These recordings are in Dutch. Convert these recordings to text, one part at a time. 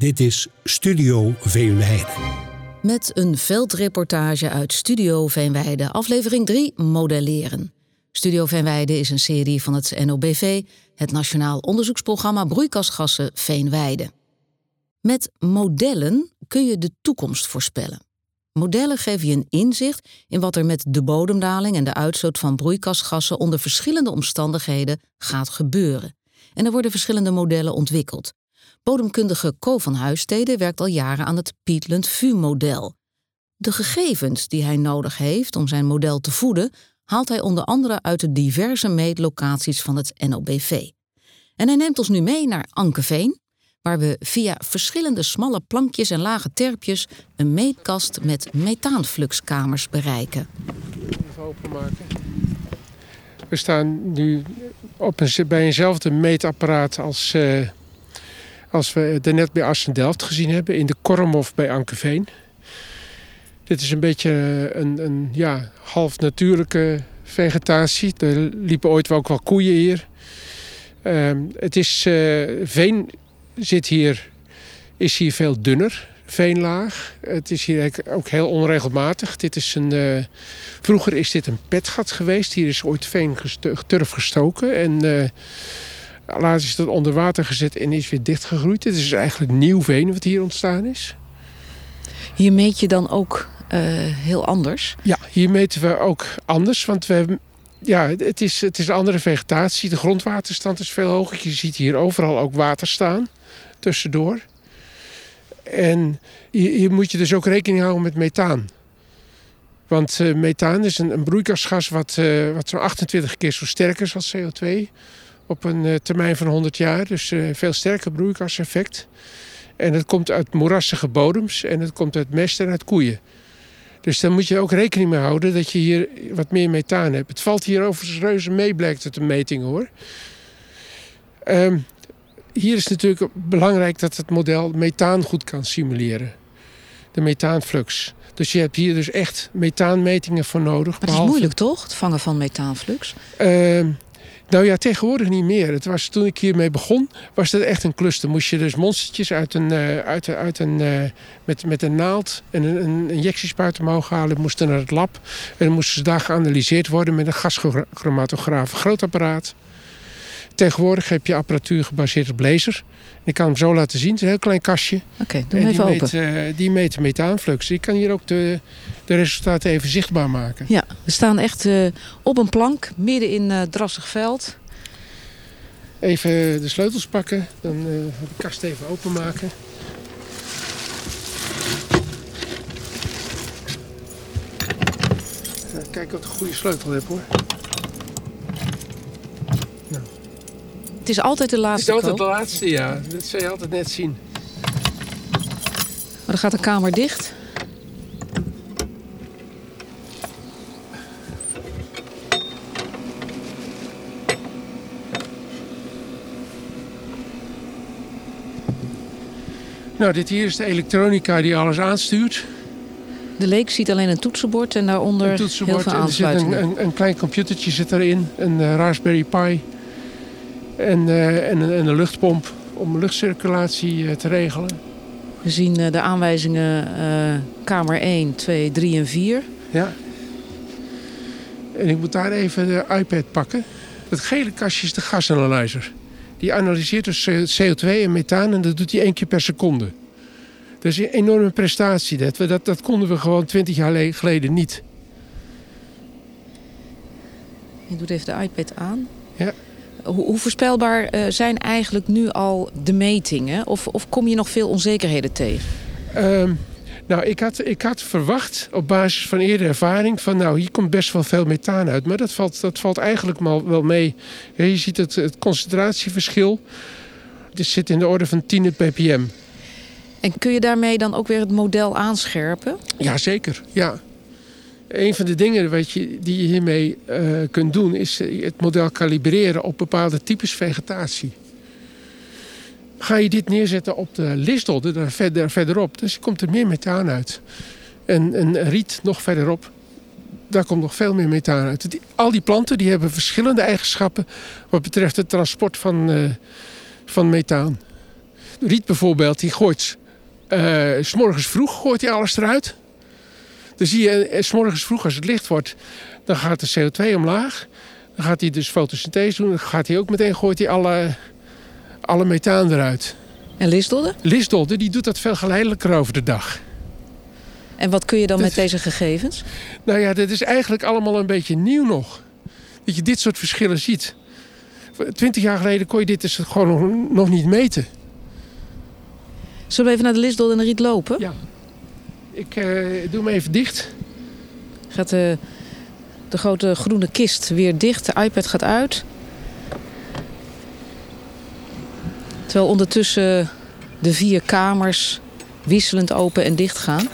Dit is Studio Veenweide. Met een veldreportage uit Studio Veenweide, aflevering 3, Modelleren. Studio Veenweide is een serie van het NOBV, het Nationaal Onderzoeksprogramma Broeikasgassen Veenweide. Met modellen kun je de toekomst voorspellen. Modellen geven je een inzicht in wat er met de bodemdaling en de uitstoot van broeikasgassen onder verschillende omstandigheden gaat gebeuren. En er worden verschillende modellen ontwikkeld. Bodemkundige Co van Huisteden werkt al jaren aan het Peatland VU-model. De gegevens die hij nodig heeft om zijn model te voeden, haalt hij onder andere uit de diverse meetlocaties van het NOBV. En hij neemt ons nu mee naar Ankeveen, waar we via verschillende smalle plankjes en lage terpjes een meetkast met methaanfluxkamers bereiken. Even openmaken. We staan nu op een, bij eenzelfde meetapparaat als, uh, als we net bij Assen-Delft gezien hebben, in de Kormhof bij Ankeveen. Dit is een beetje een, een ja, half natuurlijke vegetatie. Er liepen ooit ook wel koeien hier. Uh, het is uh, veen zit hier, is hier veel dunner, veenlaag. Het is hier ook heel onregelmatig. Dit is een, uh, vroeger is dit een petgat geweest. Hier is ooit veen turf gestoken. En uh, later is dat onder water gezet en is weer dichtgegroeid. Het is eigenlijk nieuw veen wat hier ontstaan is. Hier meet je dan ook uh, heel anders? Ja, hier meten we ook anders. Want we ja, het is, het is een andere vegetatie. De grondwaterstand is veel hoger. Je ziet hier overal ook water staan tussendoor. En hier, moet je dus ook rekening houden met methaan. Want uh, methaan is een, een broeikasgas wat, uh, wat zo'n 28 keer zo sterk is als CO2. Op een uh, termijn van 100 jaar. Dus veel sterker broeikaseffect. En het komt uit moerassige bodems en het komt uit mest en uit koeien. Dus daar moet je ook rekening mee houden dat je hier wat meer methaan hebt. Het valt hier overigens reuze mee, blijkt uit de metingen hoor. Um, hier is natuurlijk belangrijk dat het model methaan goed kan simuleren. De methaanflux. Dus je hebt hier dus echt methaanmetingen voor nodig. Maar dat is moeilijk toch, het vangen van methaanflux? Uh, nou ja, tegenwoordig niet meer. Het was, toen ik hiermee begon, was dat echt een klus. Dan moest je dus monstertjes uit een, uh, uit, uit een, uh, met, met een naald en een, een injectiespuit omhoog halen. Moesten naar het lab. En moesten ze daar geanalyseerd worden met een gaschromatograaf. Groot apparaat. Tegenwoordig heb je apparatuur gebaseerd op laser. Ik kan hem zo laten zien. Het is een heel klein kastje. Oké, okay, doe hem even die open. Meet, uh, die meet methaanflux. Ik kan hier ook de, de resultaten even zichtbaar maken. Ja, we staan echt uh, op een plank midden in uh, drassig veld. Even de sleutels pakken. Dan de kast even openmaken. Kijken of ik een goede sleutel heb hoor. Is altijd de laatste. Het is altijd de laatste, ja. Dat zul je altijd net zien. Maar dan gaat de kamer dicht. Nou, dit hier is de elektronica die alles aanstuurt. De leek ziet alleen een toetsenbord en daaronder een toetsenbord, heel veel er zit aansluitingen. een, een, een, klein computertje zit erin, een uh, Raspberry Pi en, uh, en, en, een luchtpomp om luchtcirculatie uh, te regelen. We zien de aanwijzingen kamer 1, 2, 3 en 4. Ja. En ik moet daar even de iPad pakken. Het gele kastje is de gasanalyzer. Die analyseert dus CO2 en methaan en dat doet hij één keer per seconde. Dat is een enorme prestatie. Dat, dat, dat konden we gewoon twintig jaar geleden niet. Je doet even de iPad aan. Ja. Hoe, voorspelbaar uh, zijn eigenlijk nu al de metingen? Of, of kom je nog veel onzekerheden tegen? Um, nou, ik had, ik had verwacht op basis van eerdere ervaring... van nou, hier komt best wel veel methaan uit. Maar dat valt, dat valt eigenlijk wel mee. Je ziet het, het concentratieverschil. Het zit in de orde van 10 ppm. En kun je daarmee dan ook weer het model aanscherpen? Jazeker, ja. Een van de dingen wat je, die je hiermee uh, kunt doen... is het model kalibreren op bepaalde types vegetatie. Ga je dit neerzetten op de listodde, daar verder, verderop... dus komt er meer methaan uit. En, en riet nog verderop, daar komt nog veel meer methaan uit. Al die planten die hebben verschillende eigenschappen... wat betreft het transport van, uh, van methaan. Riet bijvoorbeeld, die gooit... eh, s morgens vroeg gooit hij alles eruit. Dan zie je, eh, s morgens vroeg als het licht wordt... dan gaat de CO2 omlaag. Dan gaat hij dus fotosynthese doen. Dan gaat hij ook meteen gooit hij alle, alle methaan eruit. En Lisdodde? Lisdolde die doet dat veel geleidelijker over de dag. En wat kun je dan Dat- met deze gegevens? Nou ja, dat is eigenlijk allemaal een beetje nieuw nog. Dat je dit soort verschillen ziet. Twintig jaar geleden kon je dit dus gewoon nog, nog niet meten. Zullen we even naar de Lisdodde en de Riet lopen? Ja. Ik eh, doe hem even dicht. Gaat de, de grote groene kist weer dicht. De iPad gaat uit. Terwijl ondertussen de vier kamers wisselend open en dicht gaan.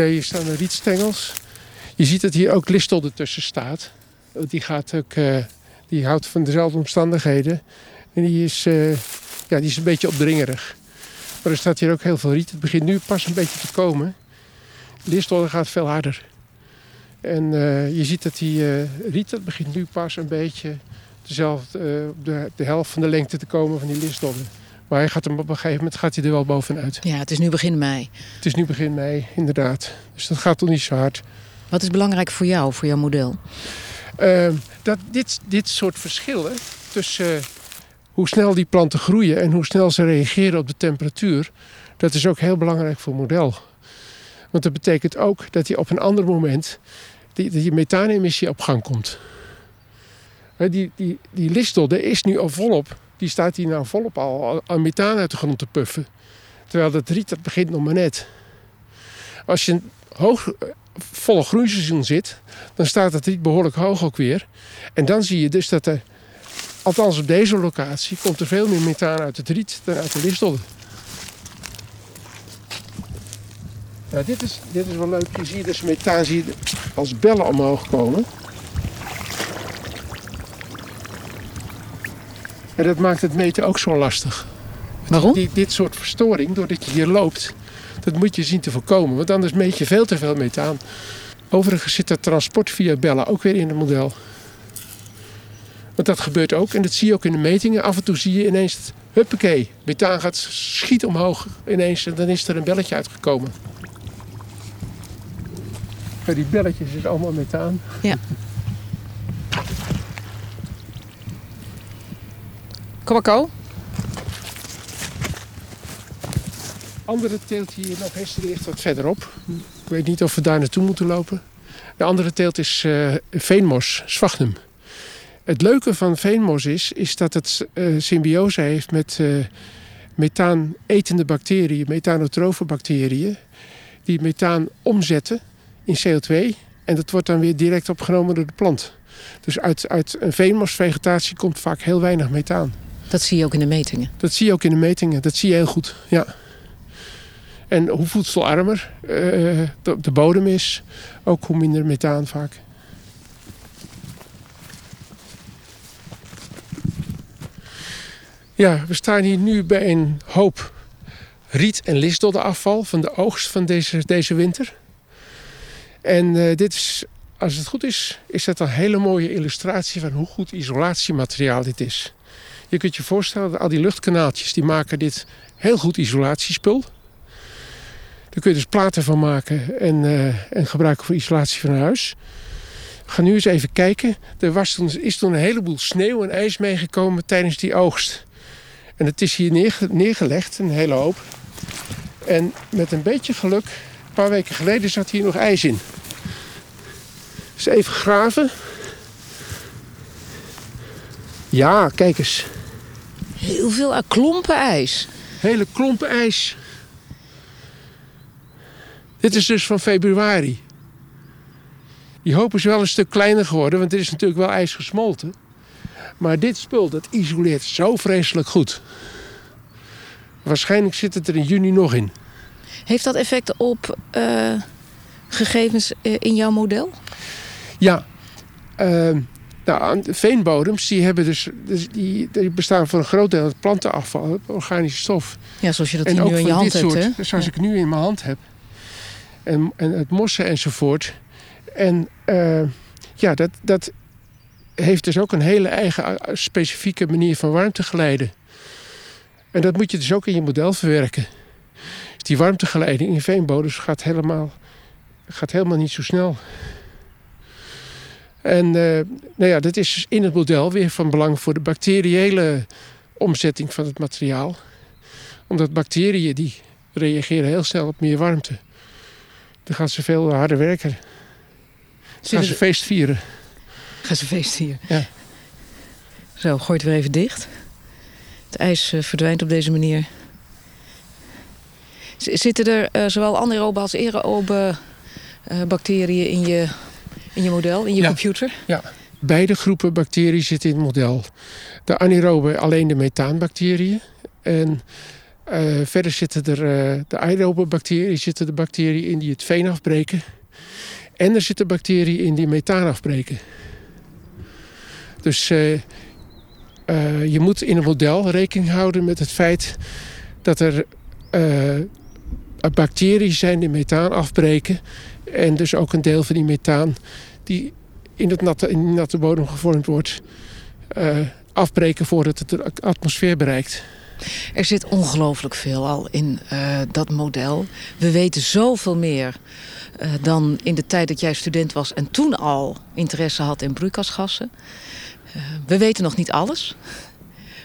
Ja, hier staan de rietstengels. Je ziet dat hier ook listel ertussen staat. Die, gaat ook, eh, die houdt van dezelfde omstandigheden. En die is, eh, ja, die is een beetje opdringerig. Maar er staat hier ook heel veel riet. Het begint nu pas een beetje te komen. Listel gaat veel harder. En eh, je ziet dat die riet, begint nu pas een beetje dezelfde, op de, de helft van de lengte te komen van die listdodden. Maar hij gaat hem op een gegeven moment gaat hij er wel bovenuit. Ja, het is nu begin mei. Het is nu begin mei, inderdaad. Dus dat gaat toch niet zo hard. Wat is belangrijk voor jou, voor jouw model? Ehm, dat dit, dit soort verschillen tussen hoe snel die planten groeien en hoe snel ze reageren op de temperatuur, dat is ook heel belangrijk voor het model. Want dat betekent ook dat je op een ander moment die, die methaanemissie op gang komt. Die, die, die listdodde is nu al volop, die staat hier nou volop al aan methaan uit de grond te puffen. Terwijl dat riet, dat begint nog maar net. Als je een hoog, eh, volle groeiseizoen zit, dan staat het riet behoorlijk hoog ook weer. En dan zie je dus dat er, althans op deze locatie, komt er veel meer methaan uit het riet dan uit de listdodde. Ja, dit, is, dit is wel leuk. Je ziet dus methaan zie je als bellen omhoog komen. En dat maakt het meten ook zo lastig. Waarom? Die, dit soort verstoring, doordat je hier loopt, dat moet je zien te voorkomen. Want anders meet je veel te veel methaan. Overigens zit dat transport via bellen ook weer in het model. Want dat gebeurt ook en dat zie je ook in de metingen. Af en toe zie je ineens, het, huppakee, methaan gaat schiet omhoog ineens en dan is er een belletje uitgekomen. Ja, die belletjes is allemaal methaan. Kwakko? andere teelt hier nog die ligt wat verderop. Ik weet niet of we daar naartoe moeten lopen. De andere teelt is eh, veenmos, sphagnum. Het leuke van veenmos is, is dat het eh, symbiose heeft met eh methaan-etende bacteriën, methanotrofe bacteriën, die methaan omzetten in CO2 en dat wordt dan weer direct opgenomen door de plant. Dus uit, uit een veenmosvegetatie komt vaak heel weinig methaan. Dat zie je ook in de metingen. Dat zie je ook in de metingen. Dat zie je heel goed. Ja. En hoe voedselarmer eh, de, de bodem is, ook hoe minder methaan vaak. Ja, we staan hier nu bij een hoop riet- en listdoddenafval van de oogst van deze, deze winter. En eh, dit is, als het goed is, is dat een hele mooie illustratie van hoe goed isolatiemateriaal dit is. Je kunt je voorstellen, dat al die luchtkanaaltjes die maken dit heel goed isolatiespul. Daar kun je dus platen van maken en, eh, en gebruiken voor isolatie van huis. Gaan nu eens even kijken. Er is toen een heleboel sneeuw en ijs meegekomen tijdens die oogst. En het is hier neerge- neergelegd, een hele hoop. En met een beetje geluk, een paar weken geleden zat hier nog ijs in. Dus even graven. Ja, kijk eens. Heel veel eh, klompen ijs. Hele klompen ijs. Dit is dus van februari. Die hoop is wel een stuk kleiner geworden, want er is natuurlijk wel ijs gesmolten. Maar dit spul, dat isoleert zo vreselijk goed. Waarschijnlijk zit het er in juni nog in. Heeft dat effect op eh, gegevens eh, in jouw model? Ja, ehm, Nou, veenbodems die hebben dus, dus die, die bestaan voor een groot deel uit plantenafval, organische stof. Ja, zoals je dat nu in je hand hebt. Soort, hè? Zoals ik nu in mijn hand heb. En, en het mossen enzovoort. En uh, ja, dat, dat heeft dus ook een hele eigen specifieke manier van warmte geleiden. En dat moet je dus ook in je model verwerken. Dus die warmtegeleiding in veenbodems gaat helemaal, gaat helemaal niet zo snel. En uh, nou ja, dat is dus in het model weer van belang voor de bacteriële omzetting van het materiaal. Omdat bacteriën die reageren heel snel op meer warmte. Dan gaan ze veel harder werken. Dan gaan ze feest vieren. Gaan ze feest vieren. Ja. Zo, gooi het weer even dicht. Het ijs uh, verdwijnt op deze manier. Zitten er uh, zowel anaerobe als aerobe bacteriën in je in je model, in je computer? Ja, beide groepen bacteriën zitten in het model. De anaerobe alleen de methaanbacteriën. En uh, verder zitten er uh, de aerobe bacteriën, zitten de bacteriën in die het veen afbreken. En er zitten bacteriën in die methaan afbreken. Dus uh, je moet in een model rekening houden met het feit dat er bacteriën zijn die methaan afbreken. En dus ook een deel van die methaan die in, het natte, in de natte bodem gevormd wordt, uh, afbreken voordat het de atmosfeer bereikt. Er zit ongelooflijk veel al in uh, dat model. We weten zoveel meer uh, dan in de tijd dat jij student was en toen al interesse had in broeikasgassen. we weten nog niet alles.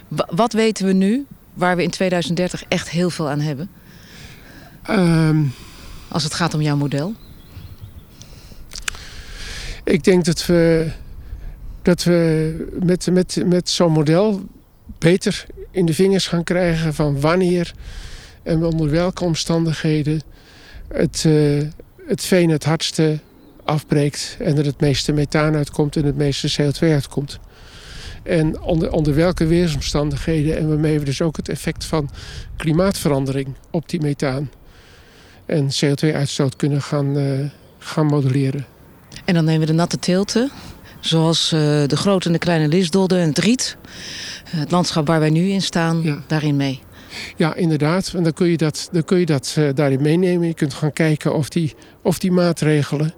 W wat weten we nu waar we in 2030 echt heel veel aan hebben? Um... Als het gaat om jouw model? Ik denk dat we, dat we met, met, met zo'n model beter in de vingers gaan krijgen van wanneer en onder welke omstandigheden het, uh, het veen het hardste afbreekt en er het meeste methaan uitkomt en het meeste CO2 uitkomt. En onder, onder welke weersomstandigheden en waarmee we dus ook het effect van klimaatverandering op die methaan en CO2-uitstoot kunnen gaan, uh, gaan modelleren. En dan nemen we de natte teelten, zoals uh, de grote en de kleine lisdodden en het riet. Het landschap waar wij nu in staan, ja. daarin mee. Ja, inderdaad. En dan kun je dat, dan kun je dat uh, daarin meenemen. Je kunt gaan kijken of die, of die maatregelen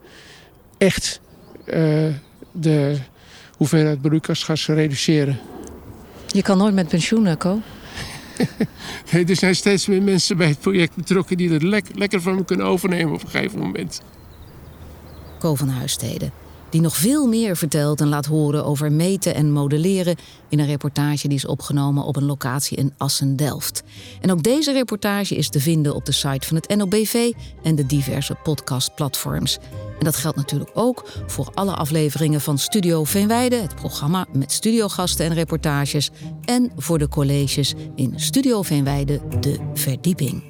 echt uh, de hoeveelheid broeikasgassen reduceren. Je kan nooit met pensioen, nee, er zijn steeds meer mensen bij het project betrokken die er lek lekker van kunnen overnemen op een gegeven moment. Co van Huisteden. Die nog veel meer vertelt en laat horen over meten en modelleren in een reportage die is opgenomen op een locatie in Assen-Delft. En ook deze reportage is te vinden op de site van het NOBV en de diverse podcastplatforms. En dat geldt natuurlijk ook voor alle afleveringen van Studio Veenweide, het programma met studiogasten en reportages, en voor de colleges in Studio Veenweide, de verdieping.